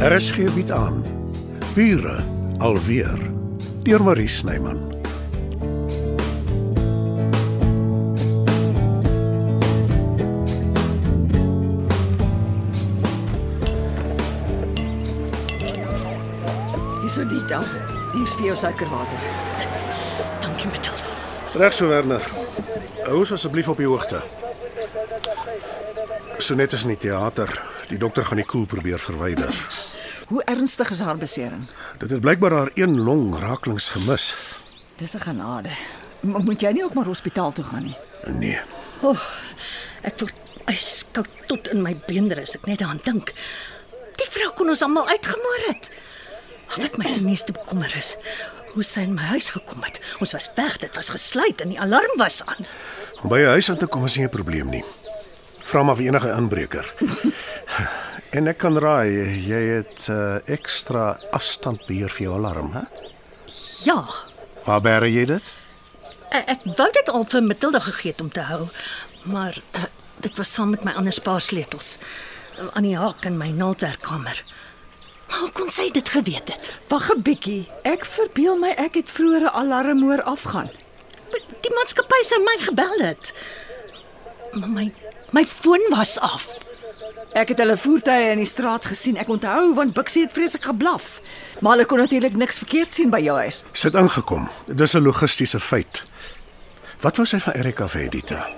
RSG bied aan Bure alweer deur Marie Snyman. Hierso Dita. Hier's vir jou suikerwater. Dankie Matilda. Reg so Werner. Hou ons asseblief op die hoogte. So net is in die teater. Die dokter gaan die koel probeer verwyder. Hoe ernstig is haar besering? Dit het blykbaar haar een long raaklings gemis. Dis 'n genade. M moet jy nie ook maar hospitaal toe gaan nie? Nee. Ek word yskoud tot in my beenderre as ek net daaraan dink. Die vrou kon ons almal uitgemoor het. Wat my die meeste bekommer is, hoe sy in my huis gekom het. Ons was weg, dit was gesluit en die alarm was aan. Om by 'n huis aan te kom is nie 'n probleem nie. Vra maar vir enige inbreker. En ek kan raai jy het uh, ekstra afstandbeheer vir jou alarm, hè? Ja, Waar bære jy dit? ek, ek wou dit al vir Matilda gegee het om te hou, maar uh, dit was saam met my ander spaarsleutels uh, aan die haak in my naaldwerkkamer. Hoe kon sy dit geweet het? Wag 'n bietjie. Ek verbeel my ek het vroeër 'n alarm hoor afgaan. Die maatskappy sou my gebel het. Maar my my foon was af. Ek het hulle voertuie in die straat gesien. Ek onthou want Bixie het vreeslik geblaf. Maar hulle kon natuurlik niks verkeerd sien by jou huis. Sit ingekom. Dis 'n logistiese feit. Wat wou sy van Erika vir Edita?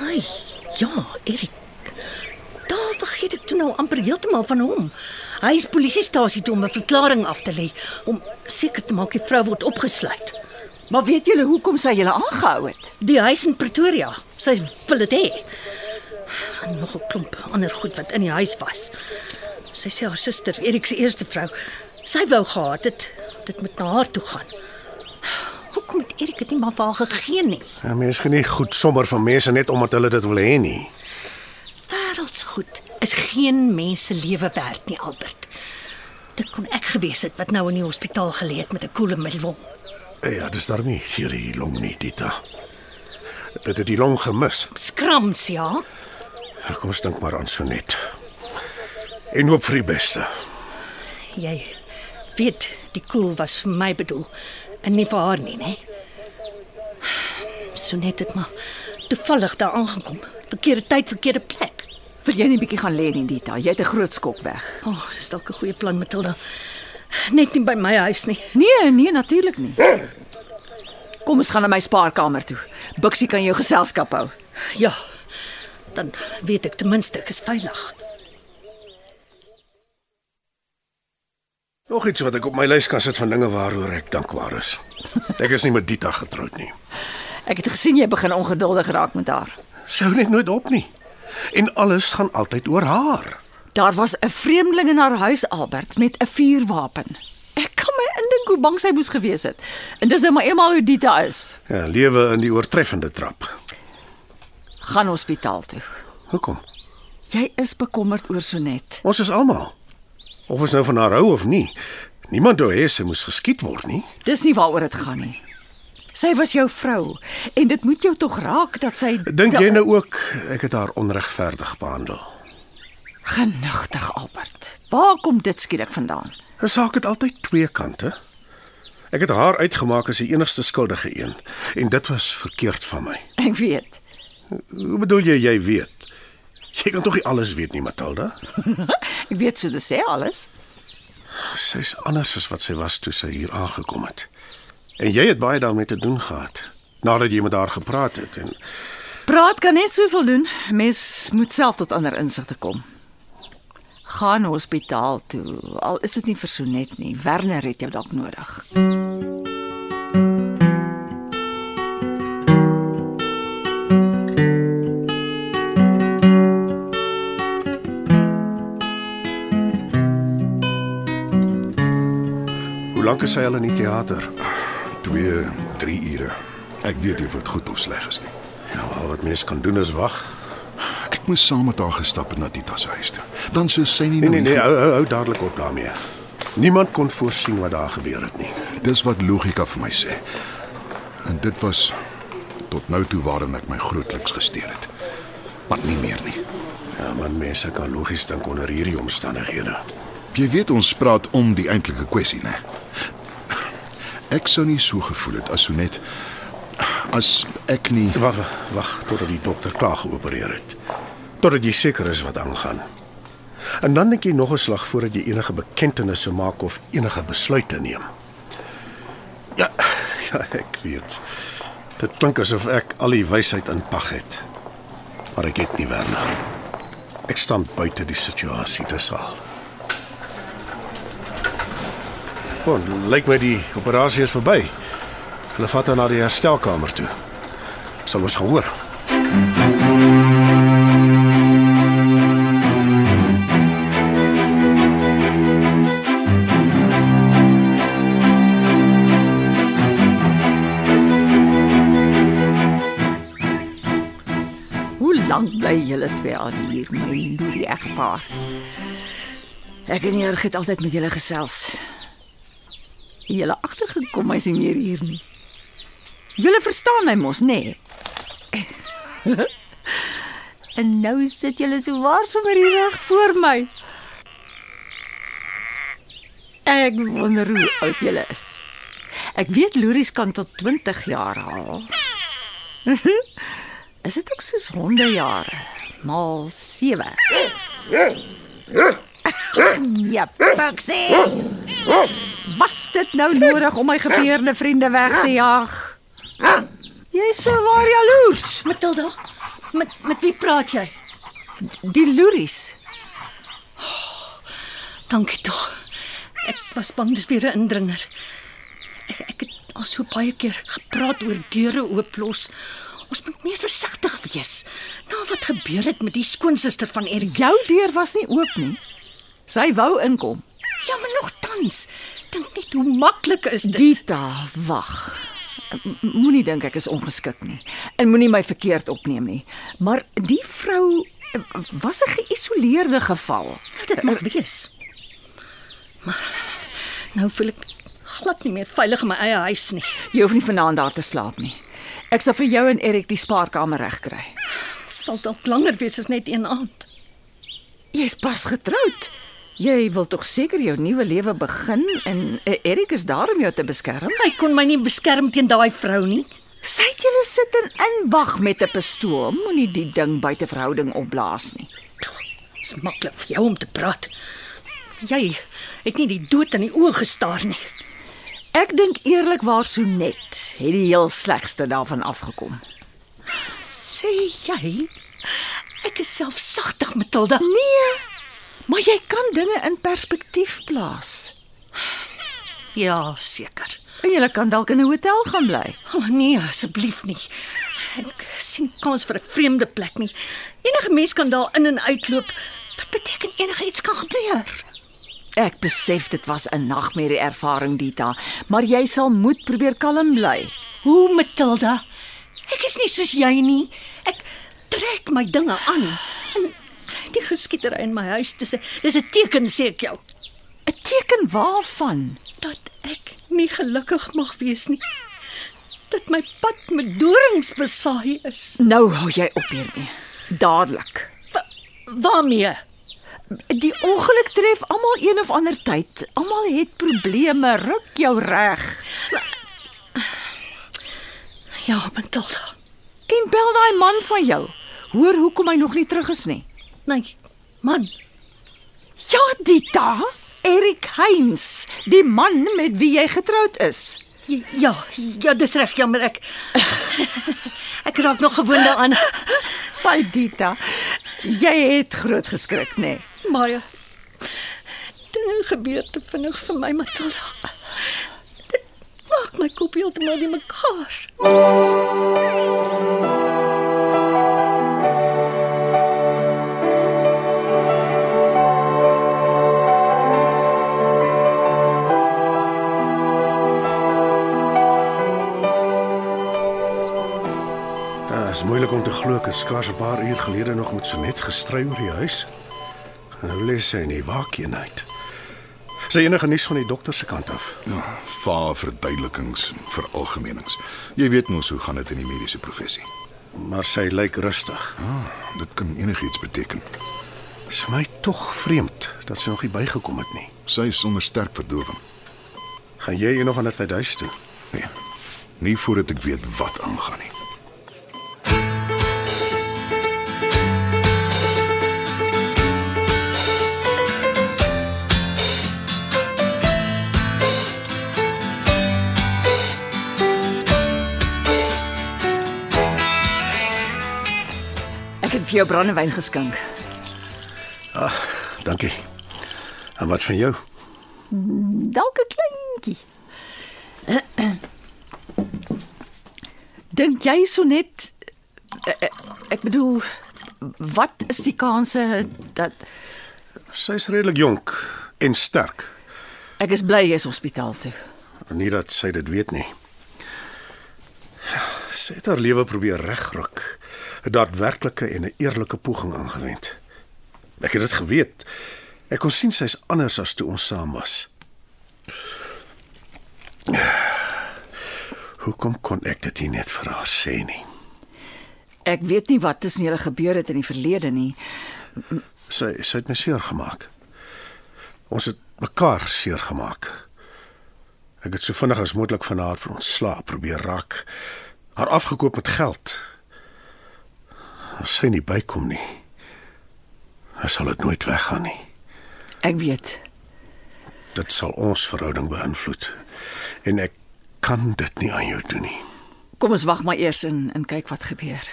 Ai, ja, Erik. Daar vergeet ek toe nou amper heeltemal van hom. Hy is polisiestasie toe om 'n verklaring af te lê om seker te maak die vrou word opgesluit. Maar weet julle hoekom sy julle aangehou het? Die huis in Pretoria. Sy wil dit hê. En nog 'n klomp ander goed wat in die huis was. Sy sê haar suster, Erik se eerste vrou, sy wou gehad het dit met na haar toe gaan. Hoekom het Erik dit nie maar vir haar gegee nie? Ja, mense geniet goed sommer van mense net omdat hulle dit wil hê nie. Wêreldsgoed is geen mens se lewe werd nie, Albert. Dit kon ek gewees het wat nou in die hospitaal gelê het met 'n koele middelwong. Ja, dis daarmee hier die long nie, Dita. Dit het die long gemis. Skrams, ja. Kom ons dink maar aan Sonet. En hoop vir die beste. Jy weet die koel was vir my bedoel en nie vir haar nie, né? So net dit maar toevallig daar aangekom. Verkeerde tyd, verkeerde plek. Wil jy nie bietjie gaan lê nie, Dita? Jy het 'n groot skok weg. O, oh, dis dalk 'n goeie plan, Matilda. Net nie by my huis nie. Nee, nee, natuurlik nie. Kom ons gaan na my spaarkamer toe. Bixie kan jou geselskap hou. Ja. Dan weet ek ten minste ek is veilig. Nog iets wat ek op my lys kan sit van dinge waaroor ek dankbaar is. Ek is nie met Dita getroud nie. Ek het gesien jy begin ongeduldig raak met haar. Sou net nooit op nie. En alles gaan altyd oor haar. Daar was 'n vreemdeling in haar huis, Albert, met 'n vuurwapen. Ek kan my indink hoe bang sy moes gewees het. En dis nou maar eenmal hoe Dita is. Ja, lewe in die oortreffende trap. Gaan hospitaal toe. Hoekom? Jy is bekommerd oor Sonet. Ons is almal. Of ons nou van haar hou of nie. Niemand wou hê sy moes geskiet word nie. Dis nie waaroor dit gaan nie. Sy was jou vrou en dit moet jou tog raak dat sy Dink jy nou ook ek het haar onregverdig behandel? genigtig Albert. Waar kom dit skielik vandaan? 'n Saak het altyd twee kante. Ek het haar uitgemaak as die enigste skuldige een en dit was verkeerd van my. Ek weet. Hoe bedoel jy jy weet? Jy kan tog nie alles weet nie, Matilda. Ek weet so te sê alles. Sy's anders as wat sy was toe sy hier aangekom het. En jy het baie daarmee te doen gehad nadat jy met haar gepraat het en Praat kan net soveel doen. Mens moet self tot ander insigte kom. Gaan hospitaal toe. Al is dit nie vir Sonet nie. Werner het jou dalk nodig. hoe lank is sy al in die teater? 2, 3 ure. Ek weet nie of dit goed of sleg is nie. Ja, al wat mens kan doen is wag. Ek moes saam met haar gestap het na Tita se huis toe. Dan sou sy nie Nee nou nee nee, hou hou, hou dadelik op daarmee. Niemand kon voorsien wat daar gebeur het nie. Dis wat logika vir my sê. En dit was tot nou toe waarin ek my grootliks gesteer het. Maar nie meer nie. Ja, man, mense kan logies dink onder hierdie omstandighede. Jy weet ons praat om die eintlike kwessie, né? Ek sou nie so gevoel het as so net as ek nie Wag, wag totdat die dokter klaar geopereer het. Totdat jy seker is wat aangaan. En dan dink jy nog 'n slag voordat jy enige bekendtenisse maak of enige besluite neem. Ja, ja, ek weet. Dit klink asof ek al die wysheid in pag het. Maar ek het nie Werner. Ek staan buite die situasie, dis al. Bon, lyk my die operasie is verby. Hulle vat haar na die herstelkamer toe. Sal ons gaan hoor. Lank bly julle twee al hier, my loerie egpaar? Ek en Jurg het altyd met julle gesels. Julle agtergekom hy's nie meer hier nie. Julle verstaan my mos, nê? Nee. en nou sit julle so waar sommer hier reg voor my. Ek wonder hoe oud julle is. Ek weet loeries kan tot 20 jaar haal. Is dit ook soos hondejare? Maal 7. Ja, Buxie. Was dit nou nodig om my geveerde vriende weg te jaag? Jy is so waar jaloers. Matilda, met met wie praat jy? Die loeries. Dankie tog. Ek was bang dis weer 'n indringer. Ek, ek het al so baie keer gepraat oor deure ooplos. Ons moet meer versigtig wees. Nou wat gebeur het met die skoonsister van Erik? Jou deur was nie oop nie. Sy wou inkom. Ja, maar nogtans. Dink net hoe maklik is dit. Dita, wag. Moenie dink ek is ongeskik nie. En moenie my verkeerd opneem nie. Maar die vrou was 'n geïsoleerde geval. Dit mag wees. Maar nou voel ek glad nie meer veilig in my eie huis nie. Jy hoef nie vanaand daar te slaap nie. Ek sal vir jou en Erik die spaarkamer regkry. Sal dalk langer wees as net een aand. Jy's pas getroud. Jy wil tog seker jou nuwe lewe begin en eh, Erik is daar om jou te beskerm. Hy kon my nie beskerm teen daai vrou nie. Sy het julle sit en inwag met 'n pistool. Moenie die ding buite verhouding opblaas nie. Dis maklik vir jou om te praat. Jy het nie die dood in die oë gestaar nie. Ek dink eerlikwaar so net het die heel slegste daarvan afgekom. Sê jy? Ek is selfsugtig, Matilda. Nee, maar jy kan dinge in perspektief plaas. Ja, seker. En jy kan dalk in 'n hotel gaan bly. O oh, nee, asseblief nie. Ek sien kans vir 'n vreemde plek nie. Enige mens kan daar in en uitloop. Wat beteken enige iets kan gebeur? Ek besef dit was 'n nagmerrie ervaring Dita, maar jy sal moet probeer kalm bly. Hoe, Matilda? Ek is nie soos jy nie. Ek trek my dinge aan. En die geskietery in my huis, dis 'n dis 'n teken sê ek jou 'n Teken waarvan? dat ek nie gelukkig mag wees nie. Dat my pad met dorings besaai is. Nou hou jy op hiermee. Dadelik. Waarmee? Die ongeluk tref almal een of ander tyd. Almal het probleme. Ruk jou reg. Ja, Matilda. En bel daai man van jou. Hoor hoekom hy nog nie terug is nie. Nee, man. Ja, Dita. Erik Heinz, die man met wie jy getroud is. J- Ja, ja, dis reg, jammer ek. Ek raak nog gewoond daaraan. Baie Dita. Jy het groot geskrik, nê? Nee. Baie. Dinge gebeur te vinnig vir my, Matilda. Dit maak my kop heeltemal die mekaar. Moeilik om te glo ek het skaars 'n paar uur gelede nog met Sonet gestry oor die huis. Nou lê sy in die waakeenheid. Sy enige nuus van die dokter se kant af. Ja, vaar verduidelikings en veralgemenings. Jy weet mos hoe gaan dit in die mediese professie. Maar sy lyk rustig. Ah, dit kan enigiets beteken. Is vir my tog vreemd dat sy nog nie bygekom het nie. Sy is onder sterk verdowing. Gaan jy een of ander tyd huis toe? Nee. Nie voordat ek weet wat aangaan nie. Ek het vir jou brandewyn geskink. Dankie. En wat van jou? Dalk 'n kleintjie. Dink jy so net eh, ek bedoel wat is die kanse dat Sy's redelik jonk en sterk. ek is bly jy is hospitaal toe. Nie dat sy dit weet nie. Sy het haar lewe probeer regruk. 'n Daadwerklike en 'n eerlike poging aangewend. Ek het dit geweet. Ek kon sien sy's anders as toe ons saam was. Hoekom kon ek dit nie net vir haar sê nie? Ek weet nie wat tussen julle gebeur het in die verlede nie. Sy sy het my seer gemaak. Ons het mekaar seer gemaak. Ek het so vinnig as moontlik van haar ontslae probeer raak. Haar afgekoop met geld. As sy nie bykom nie, dan sal dit nooit weggaan nie. Ek weet. Dit sal ons verhouding beïnvloed. En ek kan dit nie aan jou doen nie. Kom ons wag maar eers en en kyk wat gebeur.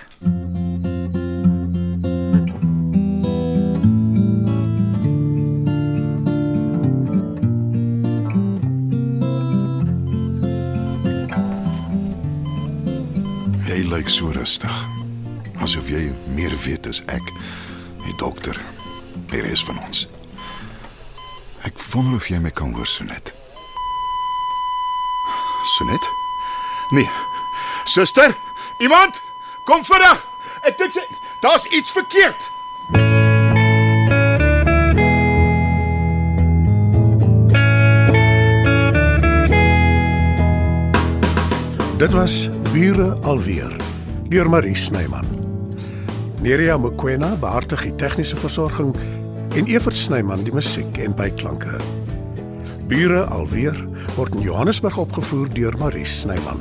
Jy lyk so rustig. Asof jy meer weet as ek, die dokter, die res van ons. Ek wonder of jy my kan hoor, Sonet. Sonet? Nee. Suster, iemand kom vinnig. Ek dink sy daar's iets verkeerd. Dit was Bure alweer deur Marie Snyman. Nerea Mkwena behartig die tegniese versorging en Evert Snyman die musiek en byklanke. Bure alweer word in Johannesburg opgevoer deur Marie Snyman.